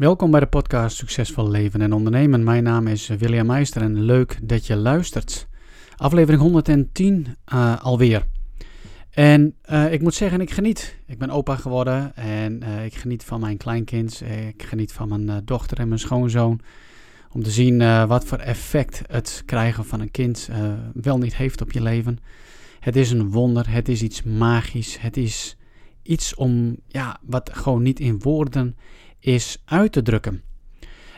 Welkom bij de podcast Succesvol Leven en Ondernemen. Mijn naam is William Meister en leuk dat je luistert. Aflevering 110 uh, alweer. En uh, ik moet zeggen, ik geniet. Ik ben opa geworden en ik geniet van mijn kleinkind. Ik geniet van mijn dochter en mijn schoonzoon. Om te zien wat voor effect het krijgen van een kind wel niet heeft op je leven. Het is een wonder, het is iets magisch, het is iets om, ja, wat gewoon niet in woorden is uit te drukken.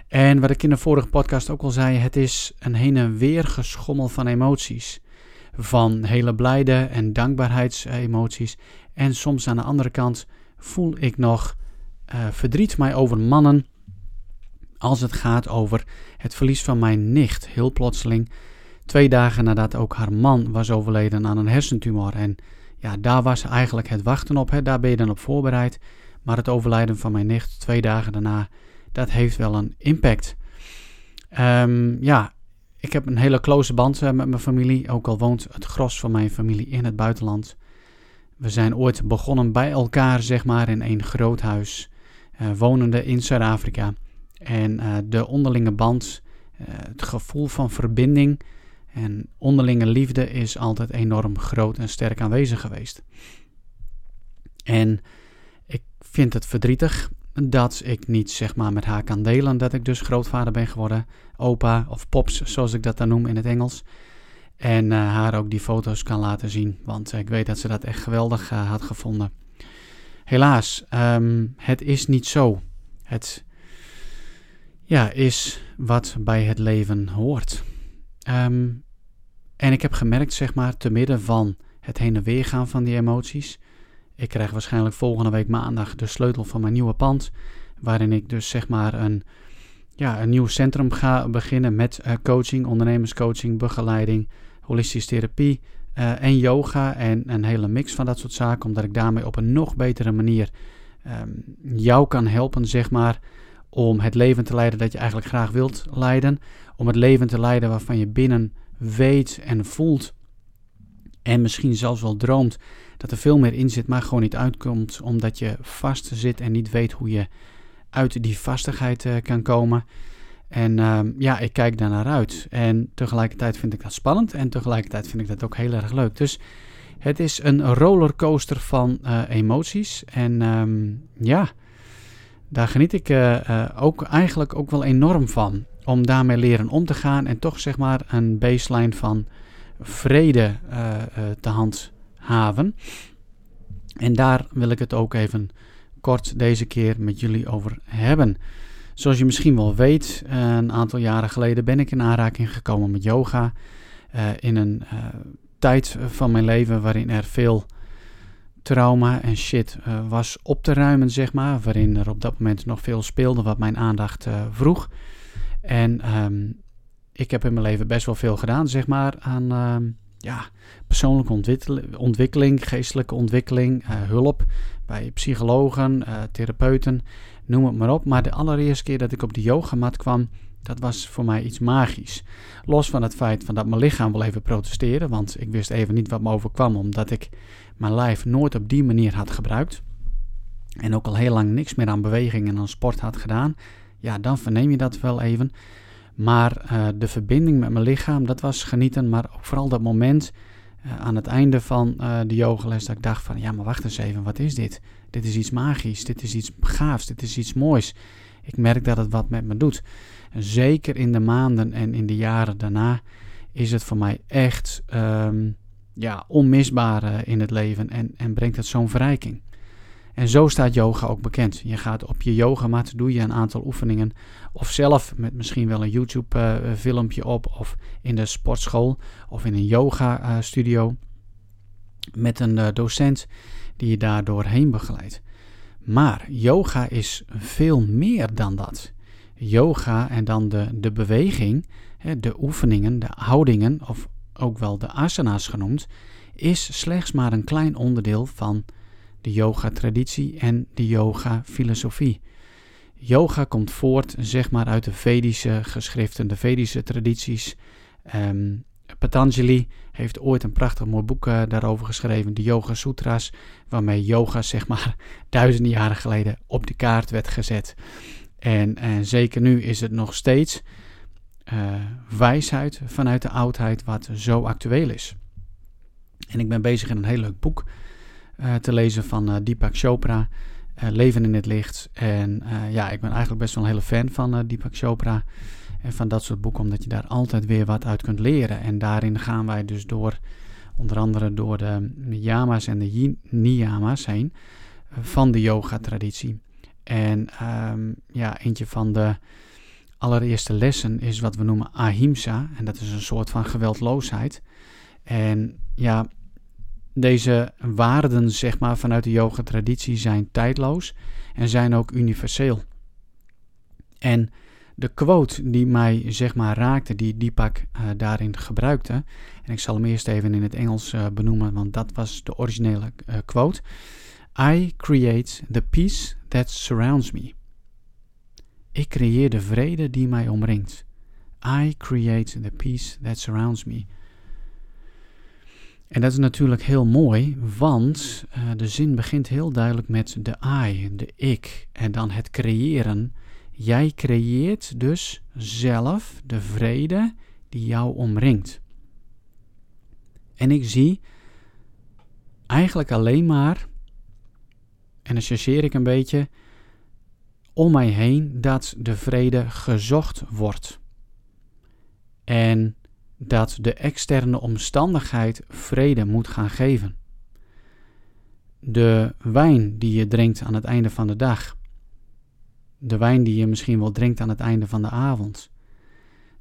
En wat ik in de vorige podcast ook al zei, het is een heen en weer geschommel van emoties. Van hele blijde en dankbaarheidsemoties. En soms aan de andere kant voel ik nog uh, verdriet mij over mannen. Als het gaat over het verlies van mijn nicht. Heel plotseling. Twee dagen nadat ook haar man was overleden aan een hersentumor. En ja, daar was eigenlijk het wachten op. Hè. Daar ben je dan op voorbereid. Maar het overlijden van mijn nicht twee dagen daarna, dat heeft wel een impact. Um, ja, ik heb een hele close band uh, met mijn familie, ook al woont het gros van mijn familie in het buitenland. We zijn ooit begonnen bij elkaar, zeg maar, in één groot huis, uh, wonende in Zuid-Afrika. En uh, de onderlinge band, het gevoel van verbinding en onderlinge liefde is altijd enorm groot en sterk aanwezig geweest. En vind het verdrietig dat ik niet zeg maar met haar kan delen dat ik dus grootvader ben geworden, opa of pops zoals ik dat dan noem in het Engels. En uh, haar ook die foto's kan laten zien, want ik weet dat ze dat echt geweldig uh, had gevonden. Helaas, um, het is niet zo. Het ja, is wat bij het leven hoort. Um, en ik heb gemerkt, zeg maar, te midden van het heen en weer gaan van die emoties, ik krijg waarschijnlijk volgende week maandag de sleutel van mijn nieuwe pand. Waarin ik dus zeg maar een, ja, een nieuw centrum ga beginnen met uh, coaching, ondernemerscoaching, begeleiding, holistische therapie uh, en yoga. En een hele mix van dat soort zaken. Omdat ik daarmee op een nog betere manier um, jou kan helpen, zeg maar. Om het leven te leiden dat je eigenlijk graag wilt leiden. Om het leven te leiden waarvan je binnen weet en voelt. En misschien zelfs wel droomt dat er veel meer in zit, maar gewoon niet uitkomt omdat je vast zit en niet weet hoe je uit die vastigheid uh, kan komen. En uh, ja, ik kijk daar naar uit. En tegelijkertijd vind ik dat spannend en tegelijkertijd vind ik dat ook heel erg leuk. Dus het is een rollercoaster van uh, emoties. En um, ja, daar geniet ik uh, ook eigenlijk ook wel enorm van. Om daarmee leren om te gaan en toch zeg maar een baseline van vrede te hand haven. En daar wil ik het ook even kort deze keer met jullie over hebben. Zoals je misschien wel weet, eh, een aantal jaren geleden ben ik in aanraking gekomen met yoga. Uh, in een uh, tijd van mijn leven waarin er veel trauma en shit uh, was op te ruimen, zeg maar. Waarin er op dat moment nog veel speelde wat mijn aandacht vroeg. En um, ik heb in mijn leven best wel veel gedaan, zeg maar, aan ehm, ja, persoonlijke ontwikkeling, geestelijke ontwikkeling, uh, hulp bij psychologen, uh, therapeuten, noem het maar op. Maar de allereerste keer dat ik op de yogamat kwam, dat was voor mij iets magisch. Los van het feit van dat mijn lichaam wil even protesteren, want ik wist even niet wat me overkwam, omdat ik mijn lijf nooit op die manier had gebruikt. En ook al heel lang niks meer aan beweging en aan sport had gedaan. Ja, dan verneem je dat wel even. Maar uh, de verbinding met mijn lichaam, dat was genieten. Maar ook vooral dat moment uh, aan het einde van uh, de yogales dat ik dacht van... Ja, maar wacht eens even, wat is dit? Dit is iets magisch, dit is iets gaafs, dit is iets moois. Ik merk dat het wat met me doet. En zeker in de maanden en in de jaren daarna is het voor mij echt um, ja, onmisbaar in het leven. En, en brengt het zo'n verrijking. En zo staat yoga ook bekend. Je gaat op je yogamat, doe je een aantal oefeningen. Of zelf met misschien wel een YouTube uh, filmpje op. Of in de sportschool. Of in een yoga uh, studio. Met een docent die je daar doorheen begeleidt. Maar yoga is veel meer dan dat. Yoga en dan de, de beweging, de oefeningen, de houdingen, of ook wel de asana's genoemd, is slechts maar een klein onderdeel van de yoga-traditie en de yoga-filosofie. Yoga komt voort, zeg maar, uit de Vedische geschriften, de Vedische tradities. Um, Patanjali heeft ooit een prachtig mooi boek uh, daarover geschreven, de Yoga Sutras, waarmee yoga, zeg maar, duizenden jaren geleden op de kaart werd gezet. En, en zeker nu is het nog steeds uh, wijsheid vanuit de oudheid wat zo actueel is. En ik ben bezig in een heel leuk boek te lezen van uh, Deepak Chopra, Leven in het Licht. En ja, ik ben eigenlijk best wel een hele fan van Deepak Chopra en van dat soort boeken, omdat je daar altijd weer wat uit kunt leren. En daarin gaan wij dus door, onder andere door de yama's en de niyama's heen van de yoga-traditie. En um, ja, eentje van de allereerste lessen is wat we noemen ahimsa. En dat is een soort van geweldloosheid. En ja, deze waarden, zeg maar, vanuit de yoga-traditie zijn tijdloos en zijn ook universeel. En de quote die mij, zeg maar, raakte, die Deepak uh, daarin gebruikte, en ik zal hem eerst even in het Engels uh, benoemen, want dat was de originele uh, quote. I create the peace that surrounds me. Ik creëer de vrede die mij omringt. I create the peace that surrounds me. En dat is natuurlijk heel mooi, want uh, de zin begint heel duidelijk met de I, de ik, en dan het creëren. Jij creëert dus zelf de vrede die jou omringt. En ik zie eigenlijk alleen maar, en dan chargeer ik een beetje, om mij heen dat de vrede gezocht wordt. En dat de externe omstandigheid vrede moet gaan geven. De wijn die je drinkt aan het einde van de dag. De wijn die je misschien wel drinkt aan het einde van de avond.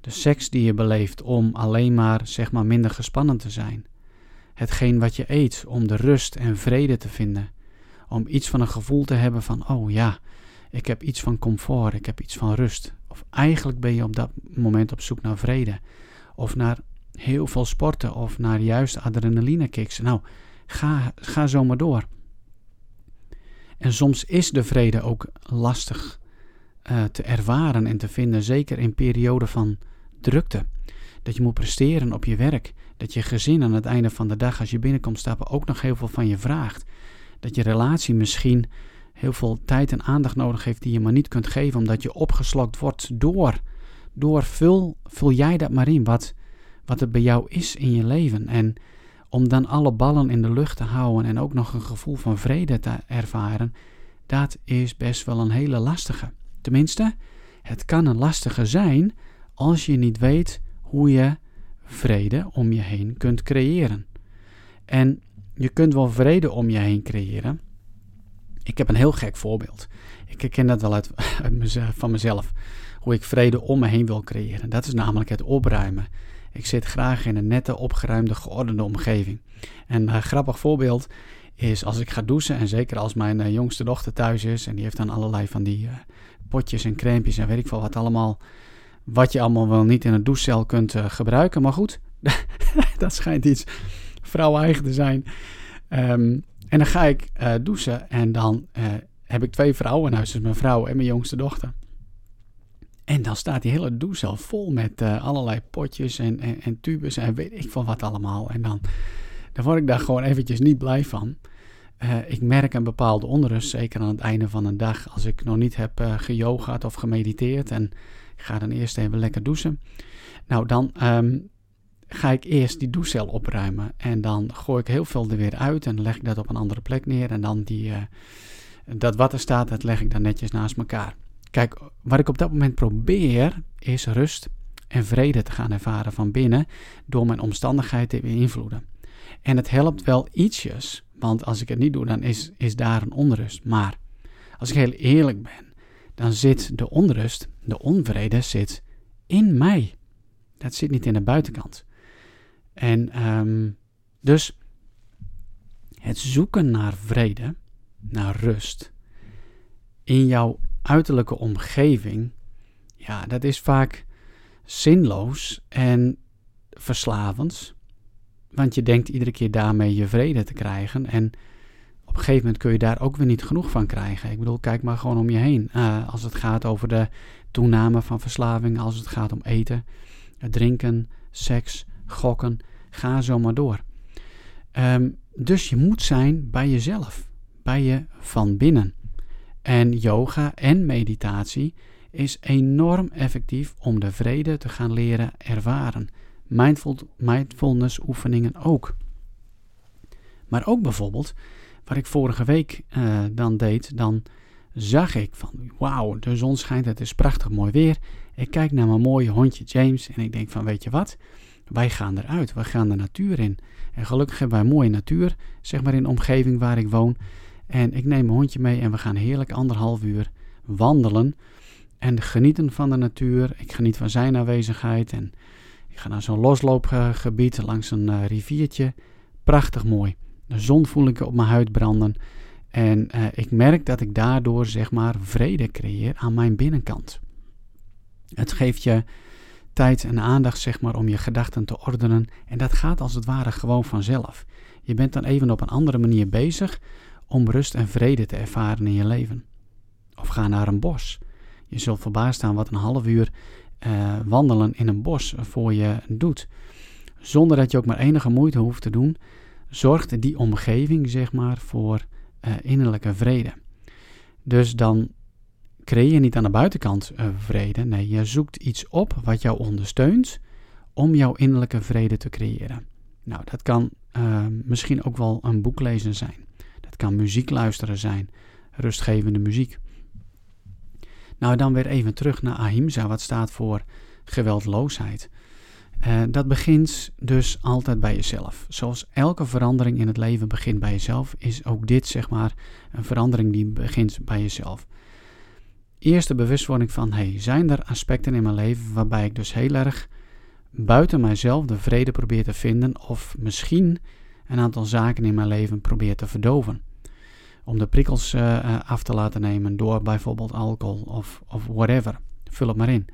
De seks die je beleeft om alleen maar, zeg maar, minder gespannen te zijn. Hetgeen wat je eet om de rust en vrede te vinden. Om iets van een gevoel te hebben van, oh ja, ik heb iets van comfort, ik heb iets van rust. Of eigenlijk ben je op dat moment op zoek naar vrede. Of naar heel veel sporten of naar juist adrenaline kicks. Nou, ga, ga zo maar door. En soms is de vrede ook lastig uh, te ervaren en te vinden, zeker in perioden van drukte. Dat je moet presteren op je werk. Dat je gezin aan het einde van de dag, als je binnenkomt stappen, ook nog heel veel van je vraagt. Dat je relatie misschien heel veel tijd en aandacht nodig heeft die je maar niet kunt geven, omdat je opgeslokt wordt door. Door vul, vul jij dat maar in, wat, wat het bij jou is in je leven. En om dan alle ballen in de lucht te houden en ook nog een gevoel van vrede te ervaren, dat is best wel een hele lastige. Tenminste, het kan een lastige zijn als je niet weet hoe je vrede om je heen kunt creëren. En je kunt wel vrede om je heen creëren, ik heb een heel gek voorbeeld. Ik herken dat wel uit, van mezelf. Hoe ik vrede om me heen wil creëren. Dat is namelijk het opruimen. Ik zit graag in een nette, opgeruimde, geordende omgeving. En een grappig voorbeeld is als ik ga douchen. En zeker als mijn uh, jongste dochter thuis is. En die heeft dan allerlei van die uh, potjes en crèmpjes en weet ik veel wat allemaal. Wat je allemaal wel niet in een douchecel kunt gebruiken. Maar goed, dat schijnt iets vrouw-eigen te zijn. Um, en dan ga ik douchen en dan heb ik twee vrouwen in huis, dus mijn vrouw en mijn jongste dochter. En dan staat die hele douche vol met uh, allerlei potjes en, en, en, tubes en weet ik van wat allemaal. En dan, dan word ik daar gewoon eventjes niet blij van. ik merk een bepaalde onrust, zeker aan het einde van een dag, als ik nog niet heb uh, geyogaat of gemediteerd. En ik ga dan eerst even lekker douchen. Nou, dan um, ga ik eerst die douchecel opruimen. En dan gooi ik heel veel er weer uit en leg ik dat op een andere plek neer. En dan die, dat wat er staat, dat leg ik dan netjes naast elkaar. Kijk, wat ik op dat moment probeer, is rust en vrede te gaan ervaren van binnen door mijn omstandigheden te beïnvloeden. En het helpt wel ietsjes, want als ik het niet doe, dan is, is daar een onrust. Maar als ik heel eerlijk ben, dan zit de onrust, de onvrede zit in mij. Dat zit niet in de buitenkant. En um, dus het zoeken naar vrede, naar rust in jouw uiterlijke omgeving, ja, dat is vaak zinloos en verslavend. Want je denkt iedere keer daarmee je vrede te krijgen. En op een gegeven moment kun je daar ook weer niet genoeg van krijgen. Ik bedoel, kijk maar gewoon om je heen. Uh, als het gaat over de toename van verslaving, als het gaat om eten, drinken, seks, gokken, ga zo maar door. Um, dus je moet zijn bij jezelf, bij je van binnen. En yoga en meditatie is enorm effectief om de vrede te gaan leren ervaren. Mindful, mindfulness oefeningen ook. Maar ook bijvoorbeeld, wat ik vorige week uh, dan deed, dan zag ik van wauw, de zon schijnt, het is prachtig mooi weer. Ik kijk naar mijn mooie hondje James en ik denk van weet je wat, wij gaan eruit, we gaan de natuur in. En gelukkig hebben wij mooie natuur, zeg maar in de omgeving waar ik woon. En ik neem mijn hondje mee en we gaan heerlijk anderhalf uur wandelen. En genieten van de natuur. Ik geniet van zijn aanwezigheid. En ik ga naar zo'n losloopgebied langs een uh, riviertje. Prachtig mooi. De zon voel ik op mijn huid branden. En uh, ik merk dat ik daardoor zeg maar vrede creëer aan mijn binnenkant. Het geeft je tijd en aandacht zeg maar om je gedachten te ordenen en dat gaat als het ware gewoon vanzelf. Je bent dan even op een andere manier bezig om rust en vrede te ervaren in je leven. Of ga naar een bos. Je zult verbaasd staan wat een half uur uh, wandelen in een bos voor je doet. Zonder dat je ook maar enige moeite hoeft te doen, zorgt die omgeving zeg maar voor uh, innerlijke vrede. Dus dan creëer je niet aan de buitenkant uh, vrede. Nee, je zoekt iets op wat jou ondersteunt om jouw innerlijke vrede te creëren. Nou, dat kan misschien ook wel een boek lezen zijn. Kan muziek luisteren zijn, rustgevende muziek. Nou, dan weer even terug naar Ahimsa, wat staat voor geweldloosheid. Uh, dat begint dus altijd bij jezelf. Zoals elke verandering in het leven begint bij jezelf, is ook dit zeg maar een verandering die begint bij jezelf. Eerste bewustwording van, hey, zijn er aspecten in mijn leven waarbij ik dus heel erg buiten mijzelf de vrede probeer te vinden of misschien een aantal zaken in mijn leven probeer te verdoven. Om de prikkels uh, af te laten nemen door bijvoorbeeld alcohol of, of whatever. Vul het maar in.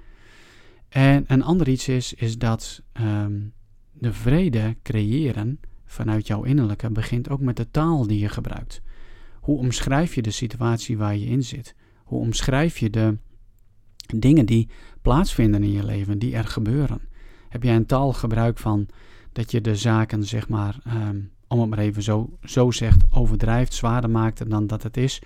En een ander iets is, is dat um, de vrede creëren vanuit jouw innerlijke begint ook met de taal die je gebruikt. Hoe omschrijf je de situatie waar je in zit? Hoe omschrijf je de dingen die plaatsvinden in je leven, die er gebeuren? Heb jij een taalgebruik van dat je de zaken, zeg maar, um, om het maar even zo, zo zegt, overdrijft, zwaarder maakt dan dat het is,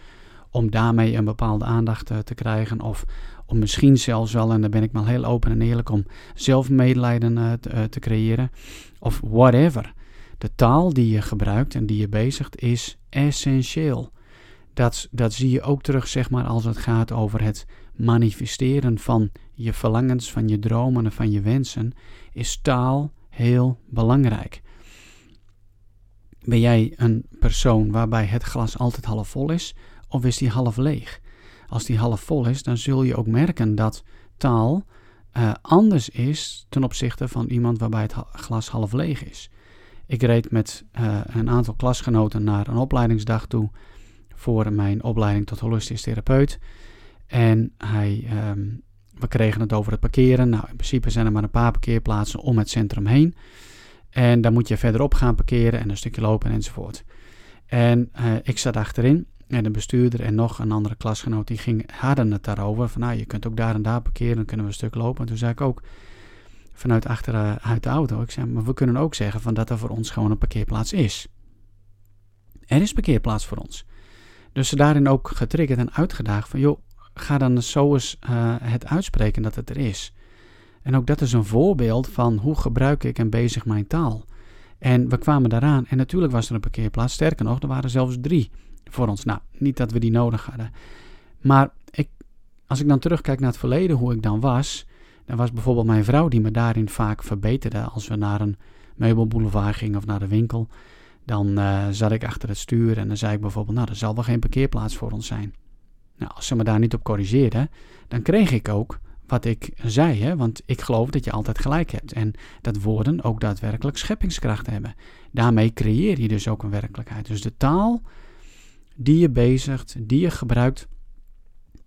om daarmee een bepaalde aandacht uh, te krijgen? Of om misschien zelfs wel, en daar ben ik maar heel open en eerlijk om, zelf medelijden te, uh, te creëren? Of whatever. De taal die je gebruikt en die je bezigt is essentieel. Dat, dat zie je ook terug, zeg maar, als het gaat over het manifesteren van je verlangens, van je dromen en van je wensen, is taal heel belangrijk. Ben jij een persoon waarbij het glas altijd half vol is, of is die half leeg? Als die half vol is, dan zul je ook merken dat taal uh, anders is ten opzichte van iemand waarbij het glas half leeg is. Ik reed met uh, een aantal klasgenoten naar een opleidingsdag toe voor mijn opleiding tot holistisch therapeut. En hij, um, we kregen het over het parkeren. Nou, in principe zijn er maar een paar parkeerplaatsen om het centrum heen. En dan moet je verderop gaan parkeren en een stukje lopen enzovoort. En uh, ik zat achterin en de bestuurder en nog een andere klasgenoot die ging, hadden het daarover. Van nou, je kunt ook daar en daar parkeren, dan kunnen we een stuk lopen. En toen zei ik ook vanuit achteruit uh, de auto, ik zei, maar we kunnen ook zeggen van dat er voor ons gewoon een parkeerplaats is. Er is parkeerplaats voor ons. Dus ze daarin ook getriggerd en uitgedaagd van, joh, ga dan zo eens uh, het uitspreken dat het er is. En ook dat is een voorbeeld van hoe gebruik ik en bezig mijn taal. En we kwamen daaraan en natuurlijk was er een parkeerplaats. Sterker nog, er waren zelfs drie voor ons. Nou, niet dat we die nodig hadden. Maar ik, als ik dan terugkijk naar het verleden, hoe ik dan was, dan was bijvoorbeeld mijn vrouw die me daarin vaak verbeterde. Als we naar een meubelboulevard gingen of naar de winkel, dan uh, zat ik achter het stuur en dan zei ik bijvoorbeeld, nou, er zal wel geen parkeerplaats voor ons zijn. Nou, als ze me daar niet op corrigeerden, dan kreeg ik ook wat ik zei, hè? want ik geloof dat je altijd gelijk hebt en dat woorden ook daadwerkelijk scheppingskracht hebben. Daarmee creëer je dus ook een werkelijkheid. Dus de taal die je bezigt, die je gebruikt,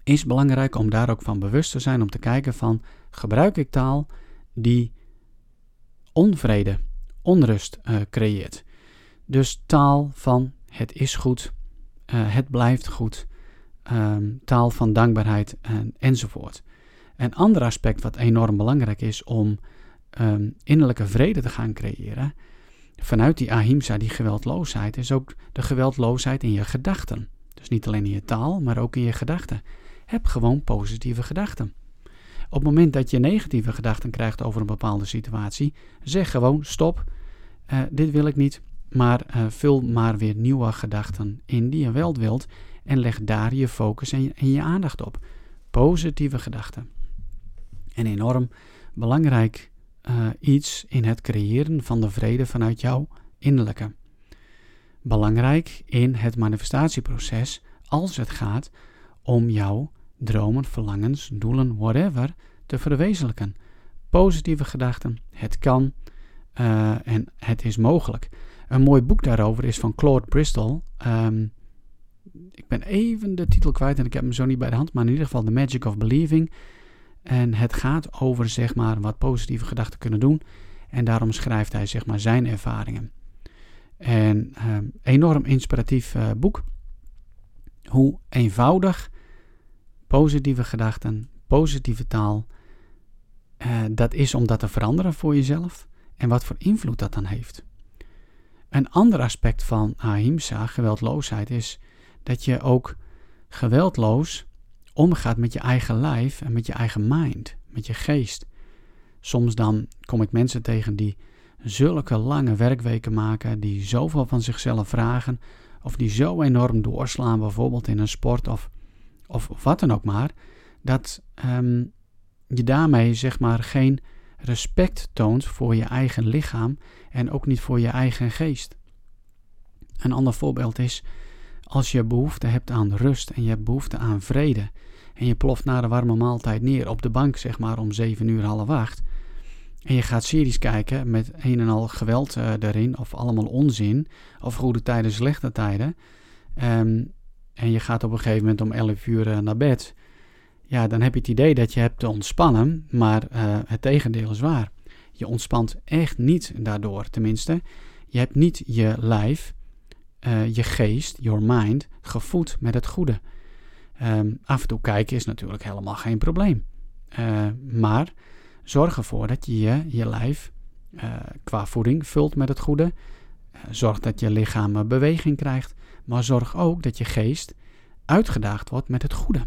is belangrijk om daar ook van bewust te zijn, om te kijken van gebruik ik taal die onvrede, onrust uh, creëert. Dus taal van het is goed, uh, het blijft goed, um, taal van dankbaarheid en, enzovoort. Een ander aspect wat enorm belangrijk is om um, innerlijke vrede te gaan creëren, vanuit die ahimsa, die geweldloosheid, is ook de geweldloosheid in je gedachten. Dus niet alleen in je taal, maar ook in je gedachten. Heb gewoon positieve gedachten. Op het moment dat je negatieve gedachten krijgt over een bepaalde situatie, zeg gewoon stop, uh, dit wil ik niet, maar uh, vul maar weer nieuwe gedachten in die je wel wilt en leg daar je focus en je aandacht op. Positieve gedachten. En enorm belangrijk uh, iets in het creëren van de vrede vanuit jouw innerlijke. Belangrijk in het manifestatieproces als het gaat om jouw dromen, verlangens, doelen, whatever te verwezenlijken. Positieve gedachten, het kan uh, en het is mogelijk. Een mooi boek daarover is van Claude Bristol. Um, ik ben even de titel kwijt en ik heb hem zo niet bij de hand, maar in ieder geval The Magic of Believing. En het gaat over zeg maar wat positieve gedachten kunnen doen. En daarom schrijft hij zeg maar zijn ervaringen. En um, enorm inspiratief uh, boek. Hoe eenvoudig positieve gedachten, positieve taal, uh, dat is om dat te veranderen voor jezelf. En wat voor invloed dat dan heeft. Een ander aspect van ahimsa, geweldloosheid, is dat je ook geweldloos omgaat met je eigen lijf en met je eigen mind, met je geest. Soms dan kom ik mensen tegen die zulke lange werkweken maken, die zoveel van zichzelf vragen, of die zo enorm doorslaan, bijvoorbeeld in een sport of, of, wat dan ook maar, dat um, je daarmee zeg maar geen respect toont voor je eigen lichaam en ook niet voor je eigen geest. Een ander voorbeeld is als je behoefte hebt aan rust en je hebt behoefte aan vrede en je ploft na de warme maaltijd neer op de bank zeg maar om 7 uur half acht en je gaat series kijken met een en al geweld uh, erin of allemaal onzin of goede tijden, slechte tijden um, en je gaat op een gegeven moment om 11 uur uh, naar bed ja, dan heb je het idee dat je hebt te ontspannen, maar uh, het tegendeel is waar. Je ontspant echt niet daardoor, tenminste. Je hebt niet je lijf, je geest, your mind, gevoed met het goede. Um, af en toe kijken is natuurlijk helemaal geen probleem. Uh, maar zorg ervoor dat je je, lijf qua voeding vult met het goede. zorg dat je lichaam beweging krijgt. Maar zorg ook dat je geest uitgedaagd wordt met het goede.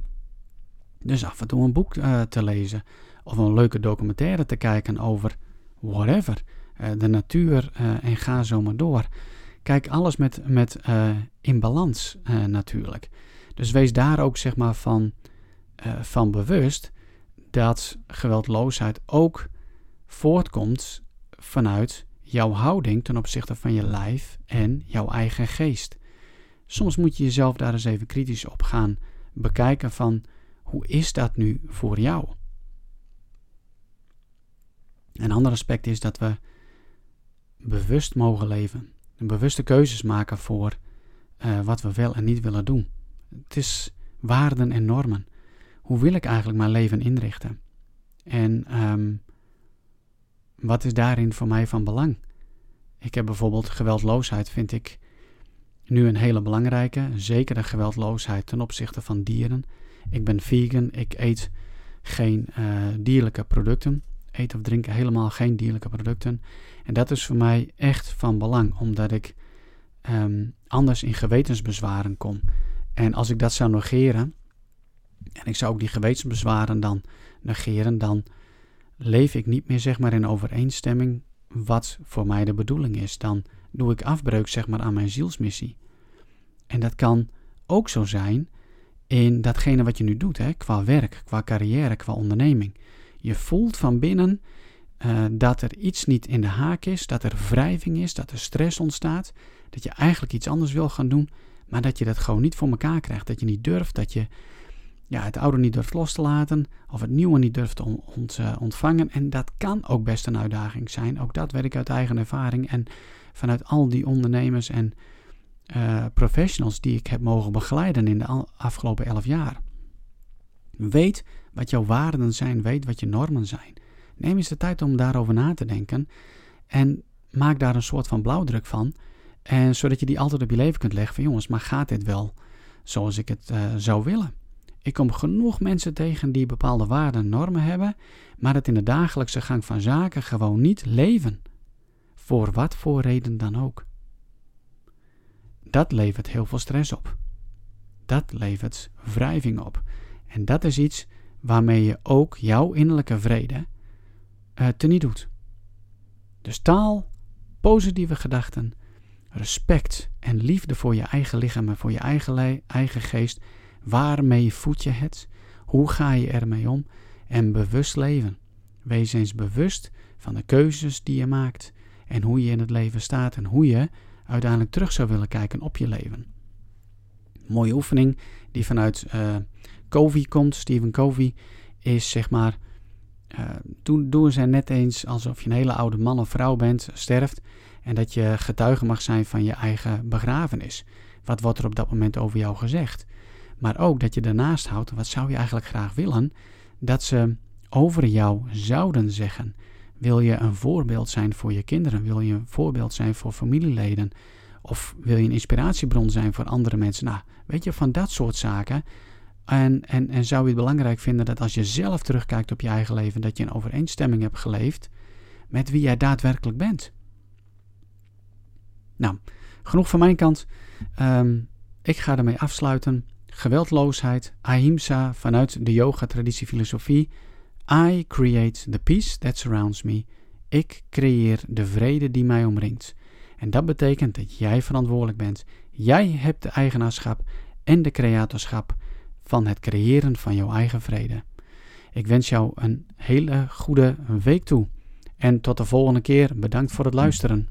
Dus af en toe een boek te lezen of een leuke documentaire te kijken over whatever, de natuur en ga zo maar door. Kijk alles met, met in balans natuurlijk. Dus wees daar ook zeg maar van, van bewust dat geweldloosheid ook voortkomt vanuit jouw houding ten opzichte van je lijf en jouw eigen geest. Soms moet je jezelf daar eens even kritisch op gaan bekijken van hoe is dat nu voor jou? Een ander aspect is dat we bewust mogen leven. Bewuste keuzes maken voor uh, wat we wel en niet willen doen. Het is waarden en normen. Hoe wil ik eigenlijk mijn leven inrichten? En um, wat is daarin voor mij van belang? Ik heb bijvoorbeeld geweldloosheid, vind ik nu een hele belangrijke. Zeker de geweldloosheid ten opzichte van dieren. Ik ben vegan, ik eet geen uh, dierlijke producten. Eet of drink helemaal geen dierlijke producten. En dat is voor mij echt van belang, omdat ik um, anders in gewetensbezwaren kom. En als ik dat zou negeren, en ik zou ook die gewetensbezwaren dan negeren, dan leef ik niet meer zeg maar in overeenstemming wat voor mij de bedoeling is. Dan doe ik afbreuk zeg maar aan mijn zielsmissie. En dat kan ook zo zijn in datgene wat je nu doet, hè, qua werk, qua carrière, qua onderneming. Je voelt van binnen uh, dat er iets niet in de haak is, dat er wrijving is, dat er stress ontstaat, dat je eigenlijk iets anders wil gaan doen, maar dat je dat gewoon niet voor elkaar krijgt, dat je niet durft, dat je ja, het oude niet durft los te laten of het nieuwe niet durft ont, uh, ontvangen. En dat kan ook best een uitdaging zijn. Ook dat weet ik uit eigen ervaring en vanuit al die ondernemers en uh, professionals die ik heb mogen begeleiden in de afgelopen elf jaar. Weet wat jouw waarden zijn, weet wat je normen zijn. Neem eens de tijd om daarover na te denken en maak daar een soort van blauwdruk van. En zodat je die altijd op je leven kunt leggen van jongens, maar gaat dit wel zoals ik het uh, zou willen? Ik kom genoeg mensen tegen die bepaalde waarden en normen hebben, maar het in de dagelijkse gang van zaken gewoon niet leven. Voor wat voor reden dan ook. Dat levert heel veel stress op. Dat levert wrijving op. En dat is iets waarmee je ook jouw innerlijke vrede uh, teniet doet. Dus taal, positieve gedachten, respect en liefde voor je eigen lichaam en voor je eigen, eigen geest. Waarmee voed je het? Hoe ga je ermee om? En bewust leven. Wees eens bewust van de keuzes die je maakt en hoe je in het leven staat en hoe je uiteindelijk terug zou willen kijken op je leven. mooie oefening die vanuit uh, Covey komt, Stephen Covey, is zeg maar, uh, doe, doe net eens alsof je een hele oude man of vrouw bent, sterft, en dat je getuige mag zijn van je eigen begrafenis. Wat wordt er op dat moment over jou gezegd? Maar ook dat je daarnaast houdt, wat zou je eigenlijk graag willen, dat ze over jou zouden zeggen. Wil je een voorbeeld zijn voor je kinderen? Wil je een voorbeeld zijn voor familieleden? Of wil je een inspiratiebron zijn voor andere mensen? Nou, weet je, van dat soort zaken. En, en, en zou je het belangrijk vinden dat als je zelf terugkijkt op je eigen leven, dat je een overeenstemming hebt geleefd met wie jij daadwerkelijk bent? Nou, genoeg van mijn kant. Um, ik ga ermee afsluiten. Geweldloosheid, ahimsa vanuit de yoga-traditie filosofie. I create the peace that surrounds me. Ik creëer de vrede die mij omringt. En dat betekent dat jij verantwoordelijk bent. Jij hebt de eigenaarschap en de creatorschap van het creëren van jouw eigen vrede. Ik wens jou een hele goede week toe. En tot de volgende keer. Bedankt voor het luisteren.